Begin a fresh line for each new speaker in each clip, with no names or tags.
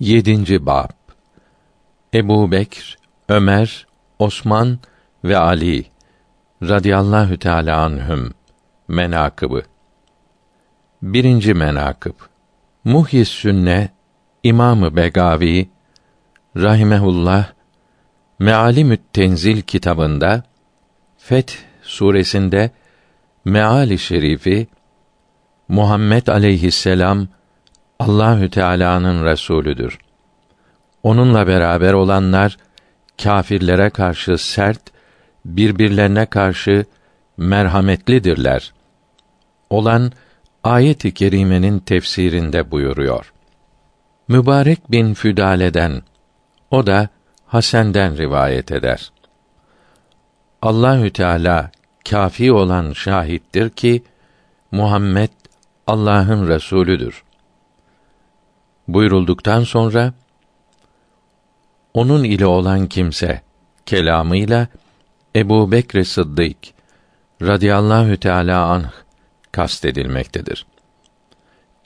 7. bab Ebu Bekr, Ömer, Osman ve Ali radıyallahu teâlâ anhüm menakıbı. Birinci menakıb Muhyis Sünne İmamı Begavi rahimehullah Mealimü't Tenzil kitabında Feth suresinde meali şerifi Muhammed aleyhisselam Allahü Teala'nın resulüdür. Onunla beraber olanlar kâfirlere karşı sert, birbirlerine karşı merhametlidirler. Olan ayet-i kerimenin tefsirinde buyuruyor. Mübarek bin Füdale'den, o da Hasen'den rivayet eder. Allahü Teala kafi olan şahittir ki Muhammed Allah'ın resulüdür buyurulduktan sonra onun ile olan kimse kelamıyla Ebu Bekr Sıddık radıyallahu teâlâ anh kastedilmektedir.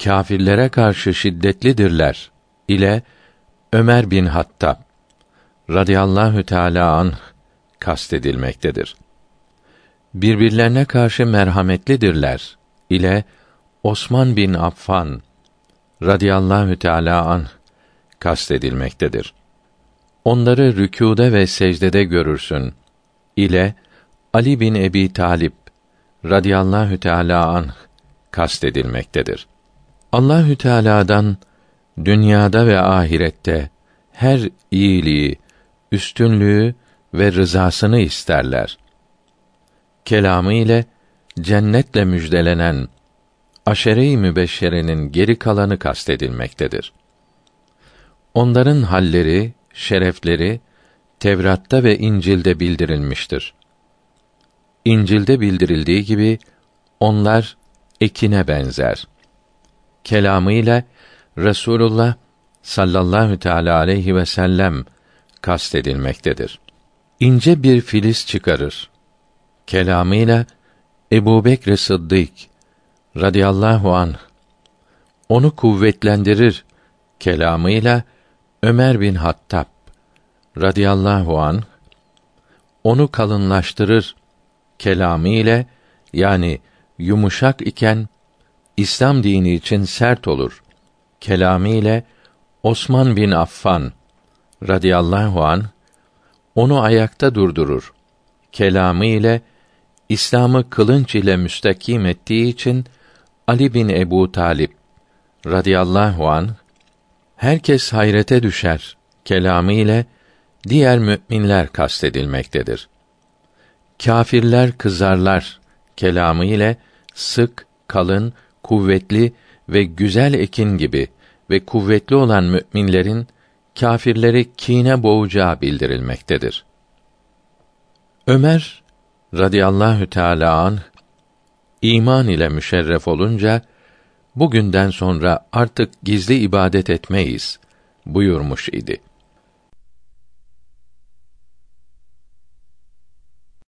Kâfirlere karşı şiddetlidirler ile Ömer bin Hattab radıyallahu teâlâ anh kastedilmektedir. Birbirlerine karşı merhametlidirler ile Osman bin Affan radıyallahu teala an kastedilmektedir. Onları rükûde ve secdede görürsün ile Ali bin Ebi Talip radıyallahu teala an kastedilmektedir. Allahü Teala'dan dünyada ve ahirette her iyiliği, üstünlüğü ve rızasını isterler. Kelamı ile cennetle müjdelenen aşere-i mübeşşerenin geri kalanı kastedilmektedir. Onların halleri, şerefleri Tevrat'ta ve İncil'de bildirilmiştir. İncil'de bildirildiği gibi onlar ekine benzer. Kelamıyla Resulullah sallallahu teala aleyhi ve sellem kastedilmektedir. İnce bir filiz çıkarır. Kelamıyla Ebu Bekr Sıddık radıyallahu an. Onu kuvvetlendirir kelamıyla Ömer bin Hattab radıyallahu an. Onu kalınlaştırır kelamı ile yani yumuşak iken İslam dini için sert olur kelamı ile Osman bin Affan radıyallahu an onu ayakta durdurur kelamı ile İslam'ı kılınç ile müstakim ettiği için Ali bin Ebu Talip radıyallahu an herkes hayrete düşer kelamı ile diğer müminler kastedilmektedir. Kâfirler kızarlar kelamı ile sık, kalın, kuvvetli ve güzel ekin gibi ve kuvvetli olan müminlerin kâfirleri kine boğacağı bildirilmektedir. Ömer radıyallahu teâlâ anh iman ile müşerref olunca bugünden sonra artık gizli ibadet etmeyiz buyurmuş idi.